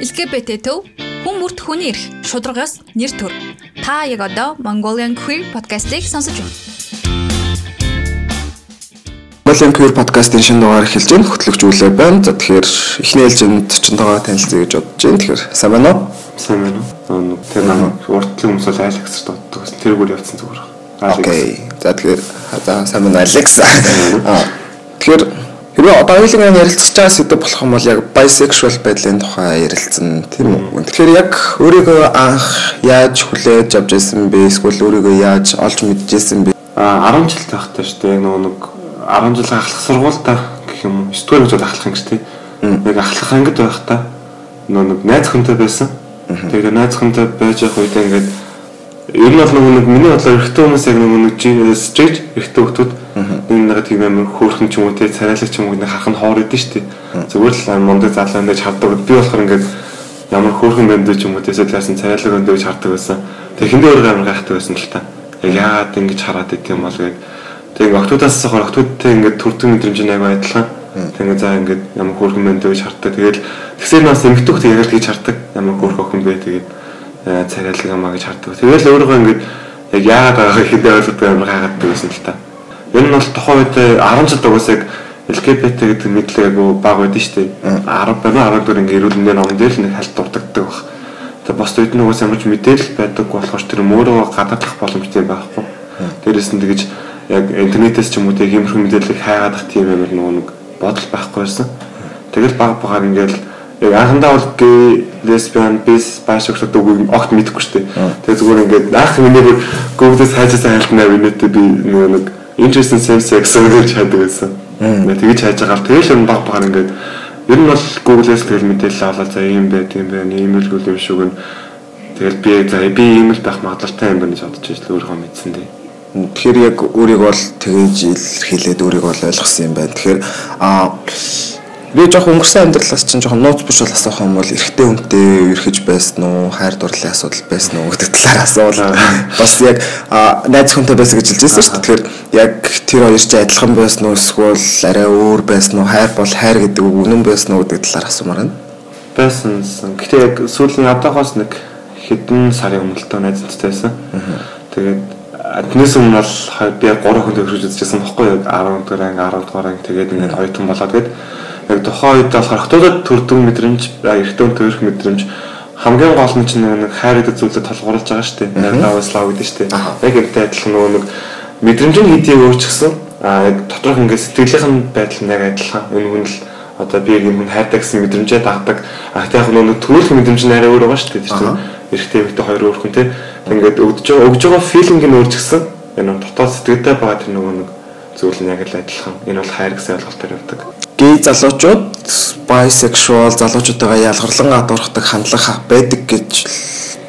LGBT төв хүн бүрт хүний эрх, шударгаас нэр төр. Та яг одоо Mongolian Queer podcast-ыг сонсож байна. Mongolian Queer podcast-ийн шинэ дугаар эхэлж байна. Хөтлөгч үлээ байна. За тэгэхээр эхний ээлжинд чинтойгоо танилцъя гэж бодож байна. Тэгэхээр сайн байна уу? Сайн байна уу? Тэр намайг уртлын хүмүүс бол Алекс гэж дууддаг. Тэр бүр явцсан зүгээр. Окей. За тэгэхээр за сайн байна Алекс. Тэгэхээр Хэрвээ одоо хоёулын ярилцж байгаа сэдв болох юм бол яг bisexual байдлын тухай ярилцсан тийм үү. Тэгэхээр яг өөрийгөө анх яаж хүлээж авч ирсэн бэ? Эсвэл өөрийгөө яаж олж мэдчихсэн бэ? А 10 жил тахтай шүү дээ. Нөгөө нэг 10 жил ахлах сургуультай гэх юм уу? 9 дугаар гэж ахлах ангид тийм. Яг ахлах ангид байхдаа нөгөө нэг найз хүнтэй байсан. Тэгээд найз хүнтэй байж явах үед ингээд ер нь бол нэг миний бодлоор эрэгтэй хүмүүс яг нэг жиж эрэгтэй хүмүүс энэ нэг тийм амар хөөрхөн ч юм уу те царайлаг ч юм уу нэг харах нь хоор идэв шүү дээ. Зүгээр л мундаг залуу өндөөж хардаг. Би болохоор ингээд ямар хөөрхөн өндөө ч юм уу те цаасан царайлаг өндөөж хардаг байсан. Тэг хиндээ өөрөө амар гайхдаг байсан л та. Яг яагаад ингэж хараад идэв юм бол гээд тэг ингээд октоудаас сохор октоудтэй ингээд төрдөг мэдрэмж нэг адилхан. Тэг ингээд за ингээд ямар хөөрхөн өндөөж хардаг. Тэгэл тэгсээр нас эмгтүүхт яг л гэж хардаг. Ямар хөөрхөн охин бэ тэгээд царайлаг юмаа гэж хардаг. Тэгэл өөрөө ингээд яг яагаад байгааг хиндээ ойлгодог амар гайхаад байсан л та. Энэ нь бол тухайн үед 10 жил угаас яг LGBT гэдэг мэдлэг айгу бага байдсан шүү дээ. 10 байна 14 ингээ эрүүл мэндийн ном дээр л нэг хальт дурддагддаг баг. Тэгээ бос үед нь угаас ямарч мэдээлэл байдаг болохоор тэр өөрөө гадаадлах боломжтой байхгүй. Дээрээс нь тэгэж яг интернетээс ч юм уу тийм иймэрхүү мэдээллийг хайгаадах тийм нөгөө нэг бодол байхгүй байсан. Тэгэл баг багаар ингээл яг анхандаа бол гей, лесбиан, бис, бишексуал үгийг огт мэдэхгүй шүү дээ. Тэгээ зүгээр ингээд анх миний Google-с хайжсан хайлтнаа винэтэй би нэг interesting sense гэсэн гэж хайдаг байсан. Тэгэж хайж байгаа. Тэгэл юм баг багаар ингээд ер нь бол Google-ээс тэгэл мэдээлэл аваад за ийм байт юм байна. Ийм л үл юм шиг нь тэгэл би за би ийм л байх магадлалтай юм байна гэж бодож ижил өөрөө мэдсэн дээ. Тэгэхээр яг өөрийг бол тэгэж илэрхийлээд өөрийг бол ойлгосон юм байна. Тэгэхээр аа Би жоох өнгөрсөн амьдралаас чинь жоох нууц биш бол асуух юм бол эрэгтэй хүнтэй үерхэж байсан уу, хайр дурлалын асуудал байсан уу гэдэг талаар асуувал бас яг найз хүнтэй байсан гэж хэлжсэн шүү дээ. Тэгэхээр яг тэр хоёр чинь адилхан байсан уу эсвэл арай өөр байсан уу, хайр бол хайр гэдэг үг үнэн байсан уу гэдэг талаар асуумаар байна. Байсан. Гэтэ яг сүүлийн одоогоос нэг хэдэн сарын өмнө л найзтай байсан. Тэгээд Тэрнээс өмнө бол би 3 хүнтэй хөрж үзчихсэн баггүй 10 дугаар анги 10 дугаар анги тэгээд ингээд оюутан болоод гээд яг тухайн үед бол харахтуудад төрдөг мэдрэмж, эртөө төрөх мэдрэмж хамгийн гол нь чинь нэг хайрдаг зүйлээ толгуурлаж байгаа шүү дээ. Найрлаа слав гэдэг шүү дээ. Яг энтэй адилхан нөгөө нэг мэдрэмжийн хэдийг өөрчгсөн. Аа яг доторх ингээд сэтгэлийнх байдал нь яг адилхан. Энэ хүн л одоо би юм хүн хайрдаг гэсэн мэдрэмжээ дагдаг. А тэг яг нөгөө төрөх мэдрэмж нь арай өөр байгаа шүү дээ. Тэр эрэгтэй эмэгтэй хоёр өөр хүн те. Ингээд өгдөж байгаа өгж байгаа филинг нь өөрчгсөн. Энэ дотоод сэтгэлдээ байгаа тэр нөгөө нэг зүйл нь яг л адилхан. Энэ бол хайр гэсэн ойлголтоор явдаг гей залуучууд bisexual залуучуудаа ялгарлан гадуурхдаг хандлага байдаг гэж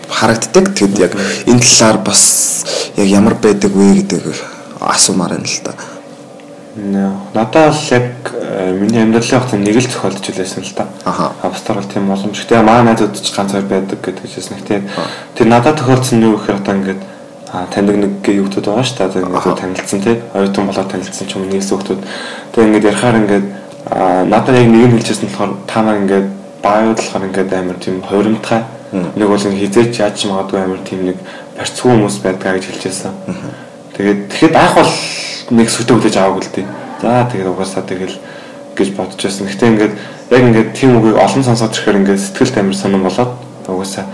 харагддаг. Тэгэд яг энэ талаар бас яг ямар байдаг вэ гэдэг асуумаар байна л да. Надад л яг э, миний амьдралын хугацаанд нэг л зохиолдож илээсэн л да. Аха. Австрал тийм боломж. Гэтэ маа найзууд ч ганц хоёр байдаг гэдэг хэлсэн. Гэтэ тэр надад тохиолдсон нь юу гэхээр одоо ингээд таньдаг нэг юугтууд байгаа шүү дээ. Тэгээд танилцсан тий. Оюутан болоод танилцсан ч юм нийс хүүхдүүд. Тэгээд ингээд ярахаар ингээд Аа надад яг нэг нь хэлчихсэн болохоор та нар ингээд бааюу болохоор ингээд амар тийм хоримтгай. Нэг бол хизээч яаж магадгүй амар тийм нэг барьцгүй хүмүүс байдгаа гэж хэлчихсэн. Тэгээд тэгэхэд анх бол нэг сүтэ хүлээж аваагүй л дээ. За тэгээд угаасаа тэгэл гэж бодож байсан. Гэтэ ингээд яг ингээд тийм үгийг олон сонсоод ирэхээр ингээд сэтгэлд амар сонирн болоод угаасаа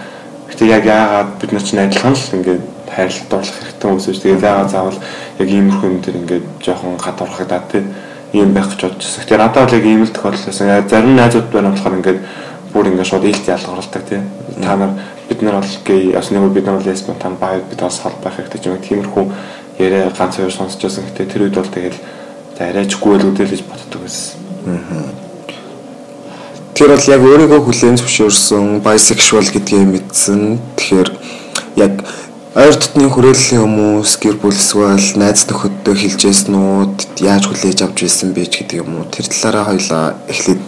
гэтэ яг яагаад бид нар чинь адилхан л ингээд хайрлалт орлох хэрэгтэй хүмүүс шүү. Тэгээд яагаад заавал яг иймэрхүү юм дээр ингээд жоохон гадуурхагдаад тийм ийм байх гэж бодож байсан. Тэгэхээр надад бол яг ийм л тохиолдол байсан. Зарим найзууд байна болохоор ингээд бүр ингээд шууд ээлт ялгарладаг тийм. Та нар бид нар бол гей бас нэг бид нар бол лесбиан та баяд бид бас хол байх хэрэгтэй ч юм тиймэрхүү яриа ганц хоёр сонсч байсан. Гэтэ тэр үед бол тэгэл арайчгүй л үдэл гэж боддог байсан. Тэр бол яг өөрийгөө хүлээн зөвшөөрсөн bisexual гэдгийг мэдсэн. Тэгэхээр яг ойр дотны хүрээллийн хүмүүс гэр бүл эсвэл найз нөхөддөө хэлжсэн үү яаж хүлээж авч байсан бэ гэдэг юм уу тэр талаараа хоёлаа эхлээд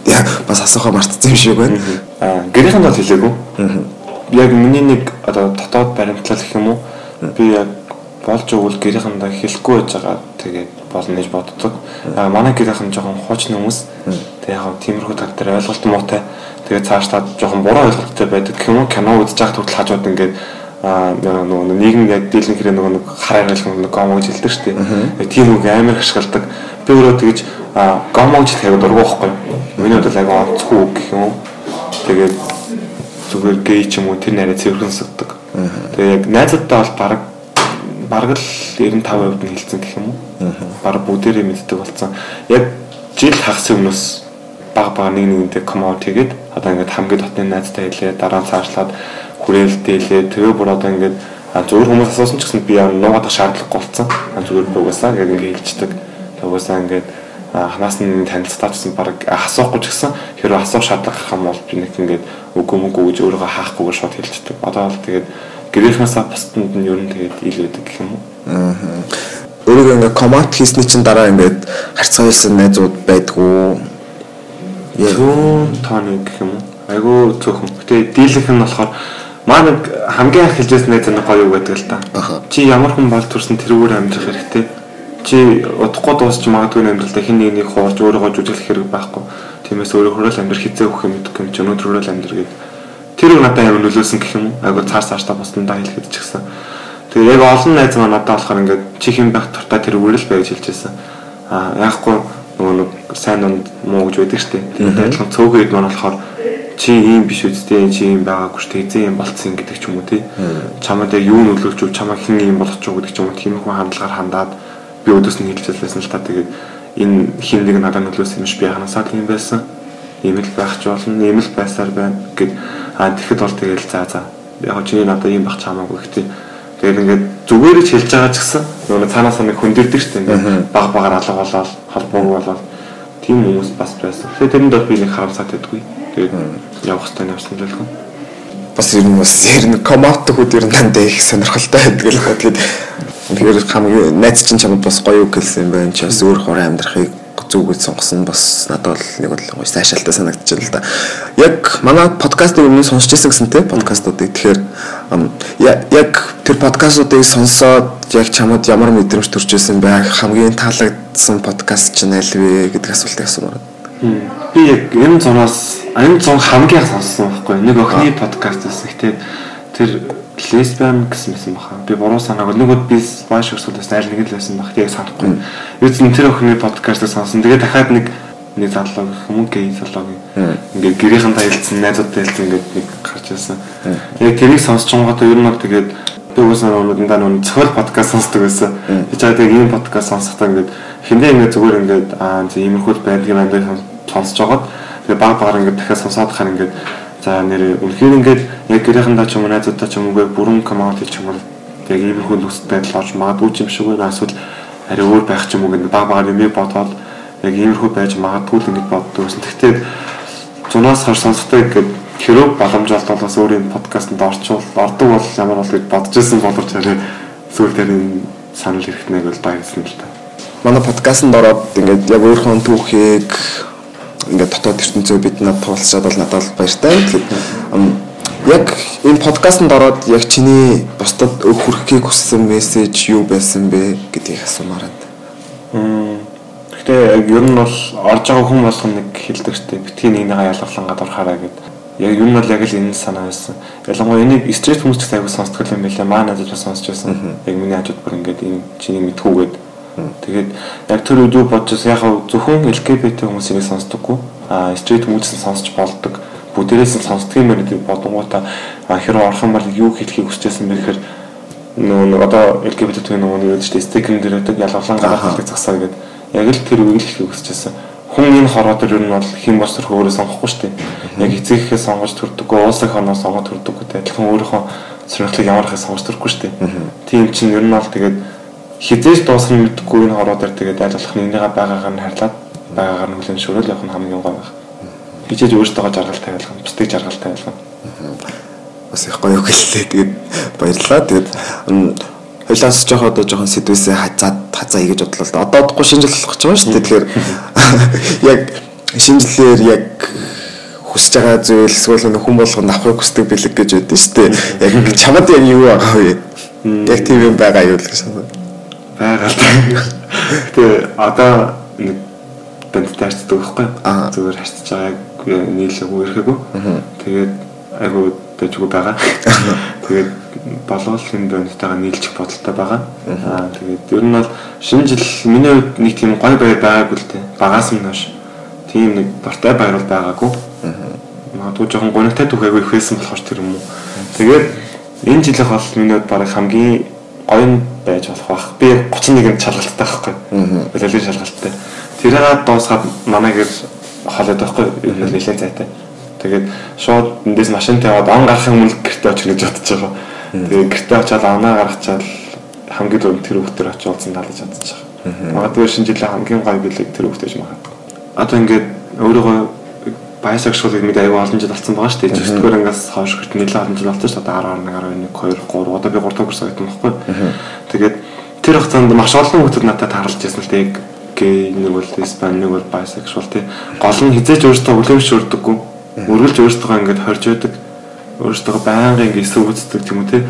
бас асуухаа мартсан юм шиг байна. Аа гэрийнхэнд бол хэлээгүй. Яг миний нэг одоо дотоод баримтлал гэх юм уу би яг болж өгвөл гэрийнхэндээ хэлэхгүй байж байгаа тэгээд болно гэж боддог. Аа манай гэрийнхэн жоохон хуучны хүмүүс. Тэг яг тиймэрхүү тал дээр ойлголт муутай. Тэгээд цаашлаад жоохон буруу ойлголттой байдаг гэх юм уу? Кино үзэж байхад хүртэл хажууд ингээд аа нөгөө нийгэм яг дийлэн хэрэг нөгөө нэг хараа ойлгох нэг гомо гэж хэлдэг шүү дээ. Тийм үг амар хашгирдаг. Би өөрөө тэгэж гомо гэж тавиад дургу байхгүй. Миний хувьд л агай онцгүй үг гэх юм? Тэгээд зүгээр гей ч юм уу тэр нарийн цэвэрхэн сагдаг. Тэгээ яг найзуудтай бол баг бараг л 95% нь хилцэн гэх юм уу? Бараг бүгдээрээ мэддэг болсон. Яг жил хагас өмнөөс баг баг нэг нэгнтэй коммент хийгээд одоо ингээд хамгийн дотны найзтай хэлээ дараа нь цаашлаад хүрээлэлтэй хэлээ тэгээ бүр одоо ингээд зөвхөн хүмүүс асуусан ч гэсэн би яа нуугадах шаардлагагүй болсон. Зүгээр би угаасаа яг ингээд хэлцдэг. Угаасаа ингээд ханаас нь танилцтаа гэсэн баг асуухгүй ч гэсэн хэрвээ асуух шаардлага гарах юм бол би нэг ингээд үгүй мөгүй гэж өөрийгөө хаахгүйгээр шууд хэлчихдэг. Одоо бол тэгээд гэрийнхнаасаа бусдад нь ер нь тэгээд ил байдаг гэх юм уу. Аа. Өөрийгөө ингээ коммент хийсний чинь дараа ингээд харьцаа хийсэн найзууд байдгүй. Зүүн тооны гэх юм уу. Айгу цөөхөн. Гэтэ дийлэнх нь болохоор маа нэг хамгийн их хэлжсэн нэг гоё байдаг л та. Чи ямар хүн бол төрсөн тэрүүгээр амьдрах хэрэгтэй. Чи удахгүй дуусч магадгүй амьдралдаа хин нэг нэг хуурж өөрийгөө жүжиглэх хэрэг байхгүй. Тиймээс өөрөө хөрөөл амьдрах хизээ өгөх юм гэдэг юм чи өнөөдөр хөрөөл амьдрах гэдэг Тэр үг надад амар нөлөөсөн гэх юм? Айгу цаар цааштай босноо хэлэхэд ч гэсэн. Тэгээ яг олон найз маань надад болохоор ингээд чи хэм байх туртаа тэр үгээр л байж хэлжсэн. Аа яахгүй нөгөө нэг сайн дунд муу гэж байдаг штеп. Тэгээд адилхан цөөхөд маань болохоор чи ийм биш үстэй чи ийм байгаагүй штеп эзэн юм болцсон гэдэг ч юм уу тий. Чамд яг юу нөлөөлж өв чамаа хэн ийм болгоч уу гэдэг ч юм уу тиймэрхүү хандлагаар хандаад би өдөөс нь хэлжэлсэн л та тэгээд энэ хин нэг надад нөлөөсөн юм биш би ханасаа тийм байсан. Ийм л байх ч болно, ийм л байсаар байна гэд Аа тэгэхэд бол тэгэл за за. Яг чиний надад юм бах чамаагүй гэхдээ тэгэл ингээд зүгээрээ ч хэлж байгаа ч гэсэн нөгөө цаанаас нэг хөндөрдөг шүү дээ. Баг багаар алга болоод холбоогүй болоод тийм хүмүүс бас байсан. Тэгэхээр тэрэнд бол би нэг харамсаад байдгүй. Тэгээд явах хэрэгтэй явсан л байлгүй. Бас ер нь бас ер нь коммент хүүд ер нь дандаа их сонирхолтой байдаг л хаа. Тэгээд тэгэхээр хамгийн найз чинь чамд бас гоё үг хэлсэн юм байна. Чи бас өөр хороо амьдрахыг гэж сонгосон бас надад бол нэг бол гоё сайшаалтай санагдчихлаа л да. Яг манай подкастыг өмнө сонсч ирсэн гэсэн те подкастуудыг тэгэхээр яг тэр подкастуудыг сонсоод яг чамд ямар мэдрэмж төрж ирсэн бэ? Хамгийн таалагдсан подкаст чинь аль вэ гэдэг асуултыг асуумаар. Би яг энэ зураас энэ зун хамгийн их сонссон байхгүй. Нэг охины подкаст байсан. Гэтэ тэр лесбиан гэсэн байсан баха. Би буруу санаагүй. Нөгөөд би маш өрсөлдөс айл нэг л байсан бах. Тийг санахгүй. Юу ч тэр охины подкастыг сонсон. Тэгээ дахиад нэг нэг залуу хүмүүс гей залуу ингээд гэрийнхэн таялцсан найзуудтай хэлсэн ингээд нэг гарч ирсэн. Яг тэрийг сонсч байгаа ер нь бол тэгээд би уусаа өнөдөө нэг цохол подкаст сонсдог байсан. Би чаад яг ийм подкаст сонсохдоо ингээд хиндээ ингээд зүгээр ингээд аа иймэрхүү байдаг юм байна сонсож байгаад тэгээд баг багаар ингээд дахиад сонсоод хахаар ингээд За нэр үнэхээр ингээд яг гэрээхэндээ ч юм уу найзуудаа ч юм уу бүрэн коммунити ч юм уу яг ийм хүн нөхцөл байдал олж магадгүй юм шиг байна эсвэл арай өөр байх ч юм уу гэдэг баг багаар юм бодоод яг иймэрхүү байж магадгүй л ингэж боддог гэсэн. Гэхдээ зунаас хар сонсохтой гэдэг хэрэг боломж бол бас өөр юм подкастт орчвол ордог бол ямар бол гэж бодож ирсэн боловч арай сүүл дээр энэ санал ирэхнэг бол баярлсан л та. Манай подкастт ороод ингээд яг өөрийнхөө түүхийг ингээд дотоод ертөнцөө бид над туулчаад бол надад баяртай. Тэгэхээр яг энэ подкастт ороод яг чиний бусдад хүргэхийг хүссэн мессеж юу байсан бэ гэдгийг асуумаар байна. Гэхдээ яг ер нь бол орж байгаа хүн болгоно нэг хэлдэг штеп битгий нэг нэгэ ялгалангаад орохаараа гэдэг. Яг ер нь бол яг л энэ санаа байсан. Ялангуяа энийг стрит хүмүүс ч аягүй сонсдог юм байлаа. Маа надад бас сонсч байсан. Яг миний хажууд бүр ингээд энэ чиний мэдхүүгээд Тэгээд яг тэр үед юу бодож яг зөвхөн LGBT хүмүүсийг сонсдоггүй. Аа стрит хүмүүсийг сонсч болдог. Бүгдээрээс нь сонсдог юм байна гэдэг бодонгуудаа хэрэг орох юм бол юу хэлхийг хүсэжсэн бэ гэхээр нөгөө одоо LGBT нөгөө нэг дээ стикер дээр өгдөг ялгалан гаргахыг засаа гэдэг. Яг л тэр үйл хэлхийг хүсэжсэн. Хүн энэ хороо дээр ер нь бол хэн бос төрх өөрөө сонгохгүй шүү дээ. Яг эцэгхээ сонгож төрдөггүй, уусах хоноо сонгож төрдөггүй. Адилхан өөрийнхөө сонирхлыг ямар хэ сонгож төрөхгүй шүү дээ. Тийм чинь ер нь бол тэгээд хизээж дуусах нь мэдгүй энэ хороо дээр тэгээд аль болох нэгнийгээ байгаагаар нь харлаад байгаагаар нь хүлэн шүрэл явах нь хамгийн гой байх. Хичээж өөртөө жаргалтай байлгах, бусдыг жаргалтай байлгах. Бас их гоё хэллээ. Тэгээд баярлалаа. Тэгээд хойлоос жоох одоо жоохон сэдвээсээ хазаад хазаа ийгэж бодлоо. Одоо удахгүй шинэ жил болох ч юм шүү дээ. Тэгэхээр яг шинэ жилээр яг хүсэж байгаа зүйл эсвэл хүн болгоно авахыг хүсдэг бэлэг гэж байдсан шүү дээ. Яг чамд яг юу байгаа вэ? Яг тийм юм байгаа юу л гэж санаа байгаа л. Гэтэ одоо нэг бандтай харцдаг байхгүй. Зүгээр харцаж байгаа нийлээгүй ирэхээгүй. Тэгээд айгу дэжгүй байгаа. Тэгээд болов энэ бандтайгаа нийлчих бодолтой байгаа. Аа тэгээд ер нь бол шинэ жил миний хувьд нэг тийм гой байр байгаагүй л дээ. Багаас нь хойш тийм нэг дуртай байр бол байгаагүй. Магадгүй жоохон гонигтай түүхээгүй их байсан болохоор тэр юм уу. Тэгээд энэ жилийнх бол миний хувьд бараг хамгийн нь байж болох бах. Би 31-нд шалгалттай байхгүй. Боловлын шалгалттай. Тэрийг дуусгаад манай гэр холоод байхгүй. Ер нь нэлээд цайтай. Тэгээд шууд эндээс машин тавиад он гарахын өмнө гэртээ очих гэж бодож байгаа. Тэгээд гэртээ очиад оноо гаргачаал хамгийн дөрөв тэр хүүхдэр очиж уулзсан талж чадчих. Магадгүй шинэ жилийн хамгийн гоё билег тэр хүүхдэж магадгүй. Одоо ингээд өөрийгөө баясаг шуулыг мэд аюу олон жил болсон байгаа шүү дээ. 9 дугаар ангаас хойш гэрт нэлээд олон жил болсон шүү дээ. 11, 12, 2, 3 одоо би 3 дахь курс авсан байхгүй. Тэгээд тэр хугацаанд маш олон хүмүүс надад таарлаж байсан л дээ. Гэй нэг бол испани нэг бол баясаг шуул тий. Гол нь хизээж өөртөө хүлээмж өрдөггүй. Өргөлж өөртөө ингээд хорж байдаг. Өөртөө байнга ингээд эсрэг үздэг юм уу тий.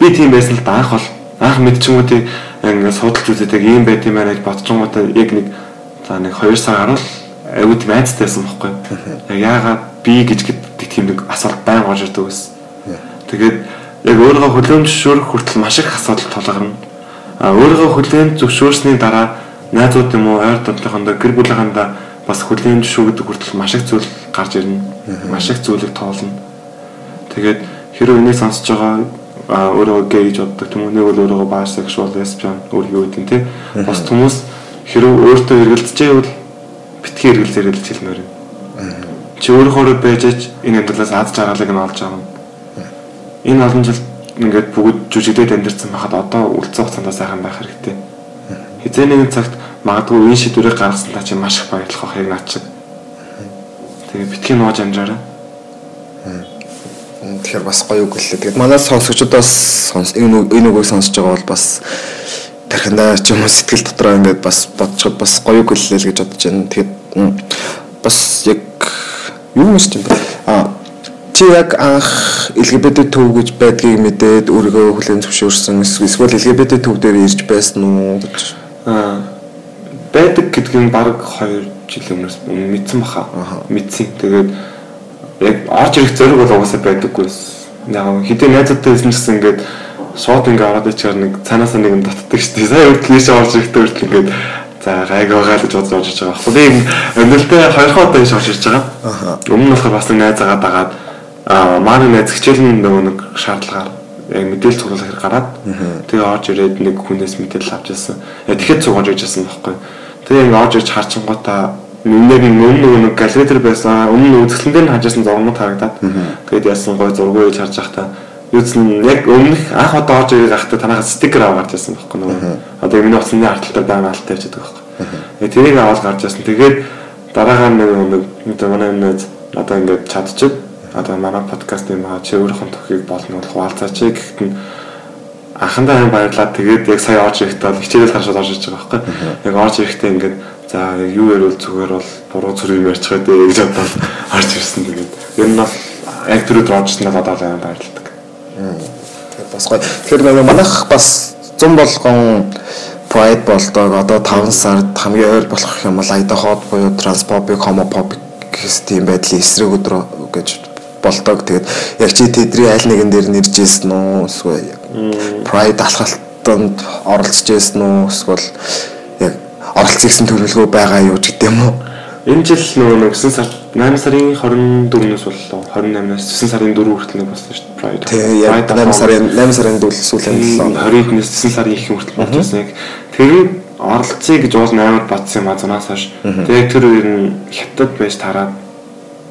Би тийм байсан л даах бол анх мэдчихгүй тий ингээд судалж үзээд ийм байт юм байна гэж бодчихгоо яг нэг за нэг 2 сар гарвал аюуд майцтайсан байхгүй. Яагаад би гэж гэдэг тийм нэг асуулт байн гарч ирдэг байсан. Тэгээд яг өөрийгөө хүлээмж зөвшөөрөх хүртэл маш их асуудал тулгарна. А өөрийгөө хүлээмж зөвшөөрсний дараа найзууд юм уу ойр дотныхондоо гэр бүлийнхандаа бас хүлээмж шүүгдэг хүртэл маш их зүйл гарч ирнэ. Маш их зүйлийг тоолно. Тэгээд хэрэв энийг сонсож байгаа а өөрөө гей гэж боддог нэг бол өөрийгөө баасексуал лесбиан өөрийгөө гэдэг юм тий. Бас хүмүүс хэрэв өөртөө эргэлдэж битгий эргэл зэрэлж хэлмээр байна. Чи өөрөөр байж энэ амьдралаас аз жаргалыг нь олж авна. Энэ олон жил ингээд бүгд жүжигдээд амьдэрсэн байхад одоо үлцэн хугацаанд сайхан байх хэрэгтэй. Хизээ нэгэн цагт магадгүй энэ шийдвэрийг гаргасан та чи маш их баярлах байх яг наад шиг. Тэгээ битгий нууж амжаарай. Тэгэхээр бас гоё үг лээ. Тэгээд манай сонсогчдоос сонс энэ энэ үгийг сонсож байгаа бол бас тархиндаа ч юм уу сэтгэл дотроо ингээд бас бодцоход бас гоё үг хэллээ л гэж бодож байна. Тэгээд бас яг юу юм шиг байна. А чи яг анх LGBT төв гэж байдгийг мэдээд өөрийгөө хүлээн зөвшөөрсөн эсвэл LGBT төв дээр ирж байсан уу гэж аа байдаг гэдгийг нь баг 2 жил өмнөөс мэдсэн баха. Мэдсэн. Тэгээд яг орж ирэх зориг бол угаасаа байдаггүй. Яг хэдийн найзуудтай хэлсэн гэсэн ингээд шууд ингээ ороод ичээр нэг цаанаас нэг юм татдаг шүү дээ. Сая үрд тийш орж ирэхдээ үрд ингээд за гайг байгаа л гэж бодож орж иж байгаа. Яг би амьдралдаа хоёр хоо удаа ийш орж ирж байгаа. Өмнө нь болохоор бас нэг найз агаад агаад аа маань найз хичээл нөгөө нэг шаардлагаар яг мэдээлэл цуглах хэрэг гараад тэгээ орж ирээд нэг хүнээс мэдээлэл авч ирсэн. Тэгэхэд цугаж иж ирсэн байхгүй. Тэгээ ингээ орж ирж харчингуудаа Нүнээр нь өмнө нэг галерей дээр байсан өмнө үзэсгэлэн дээр хажаасан зургууд харагдаад тэгээд яасан гой зургуу хийж харж байхдаа юусэн яг өмнөх анх одоо орж ирэх ахтай танахаас стикер аваад ирсэн байхгүй нөгөө. Одоо миний утасны артлалтаар байгаа алттай явчихдаг байхгүй. Тэрийг аваад гарч ирсэн. Тэгээд дараагаар нэг нэг манай нэг одоо ингээд чадчих. Одоо манай подкаст юм аа чи өөрийнхөө тохийг болно болох хаалцаач гэхэд нь анхандаа юм баярлаад тэгээд яг сая орж ирэхдээ бол хичээлэл гарчаад орж ирж байгаа байхгүй. Яг орж ирэхдээ ингээд за юу ярил зүгээр бол буруу зүрийг ярьчих гэдэг гэж бодоод орж ирсэн тэгээд ер нь бол яг түрүү оржсэн нь одоо л баярлалаа. Бас гоё. Тэгэхээр нөгөө манайх бас 100 болгон Pride болдог. Одоо 5 сард хамгийн ойр болох юм бол айдаход буюу transphobic, homophobic гэсэн тийм байдлын эсрэг өдрөө гэж болдог. Тэгээд яг чи тэдний аль нэгэн дээр нэрж ийсэн үү? Эсвэл Pride алхалтанд оролцож ийсэн үү? Эсвэл яг оролцсон гэсэн төлөвлөгөө байгаа юу гэдэг юм уу? Энэ жил нөгөө 9 сар 8 сарын 24-өөс боллоо. 28-аас 9 сарын 4 хүртэл нэг болсон шүү дээ. Pride. Тэгээ яг 8 сарын 8 сарын дүүл сүүлийн 20-ээс 9 сарын их хүртэл болж байсан яг. Тэр оролцъё гэж уул амар батсан юм а зунаас хойш. Тэгээ тэр үеэр нь хятад байж тараад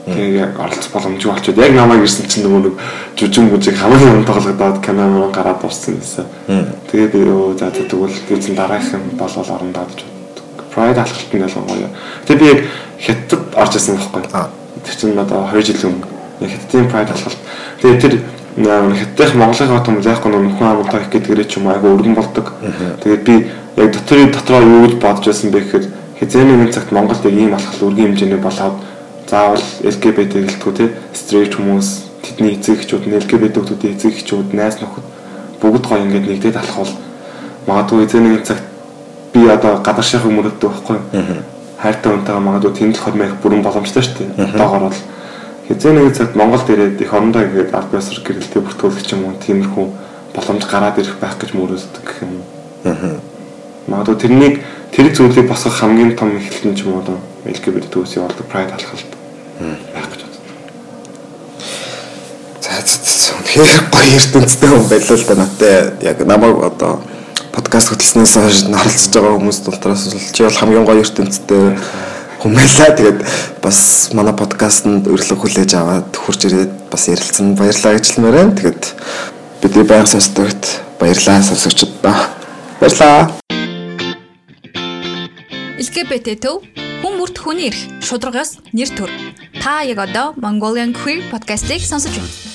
тэгээ оролцох боломжгүй болчиход яг намайг ирсэн чинь нөгөө нэг жүжиг мүжиг хамгийн өмнө тоглогдоод камераа гараад дууссан гэсэн. Тэгээ би өө за тэгвэл үзэн дараагийн болол орон даад Pride алхалтанд ялангуяа. Тэгээ би яг хятад орж исэн байхгүй. Тэр чинь одоо 2 жил өмнө. Яг хятадын Pride алхалт. Тэгээ тэр хятадын Монголын хот юм яахгүй нөхөн амтаа их гэдгээрээ ч юм айгу өргөн болдог. Тэгээд би яг дотроо дотроо юу гэж бодож байсан бэ гэхээр хизээний нэг цагт Монголд яг ийм алхал өргөн хэмжээний болоод заавал LGBT гэлтгүү те straight хүмүүс тэдний эцэг эхчүүд нь LGBT хүмүүсийн эцэг эхчүүд найз нөхөд бүгд гоё ингээд нэгдээд алхавал магадгүй эзэн нэг цагт би одоо гадар шахах мөрөддөг байхгүй. хайртай хүнтэйгээ магадгүй тэнд л хормох бүрэн боломжтой шүү дээ. Одоогоор бол хязээ нэг цагт Монголд ирээд их орондоо игээд ард байсар гэрэлтэй бүртгүүлэх юм уу тиймэрхүү боломж гараад ирэх байх гэж мөрөөддөг гэх юм уу. Магадгүй тэрнийг тэр зүйлийг босгох хамгийн том эхлэл нь ч юм уу LGBT төвсийн болдог pride алхалт байх гэж. За үнэхээр гоё ертөнцтэй хүн байлаа л да надад яг намайг одоо подкаст хөтлснөөс хойш харилцаж байгаа хүмүүс дотроос л чи бол хамгийн гоё ертөнцтэй байлаа. Тэгээд бас манай подкастэнд урилга хүлээж аваад хурж ирээд бас ярилцсан баярлалаа гэж хэлмээр байна. Тэгээд бидний байнга сонсдогт баярлалаа сонсогчдод. Баярлалаа. LGBT төв хүн бүрт хүний эрх шударгаас нэр төр. Та яг одоо Mongolian Queer podcast-ийг сонсож байна.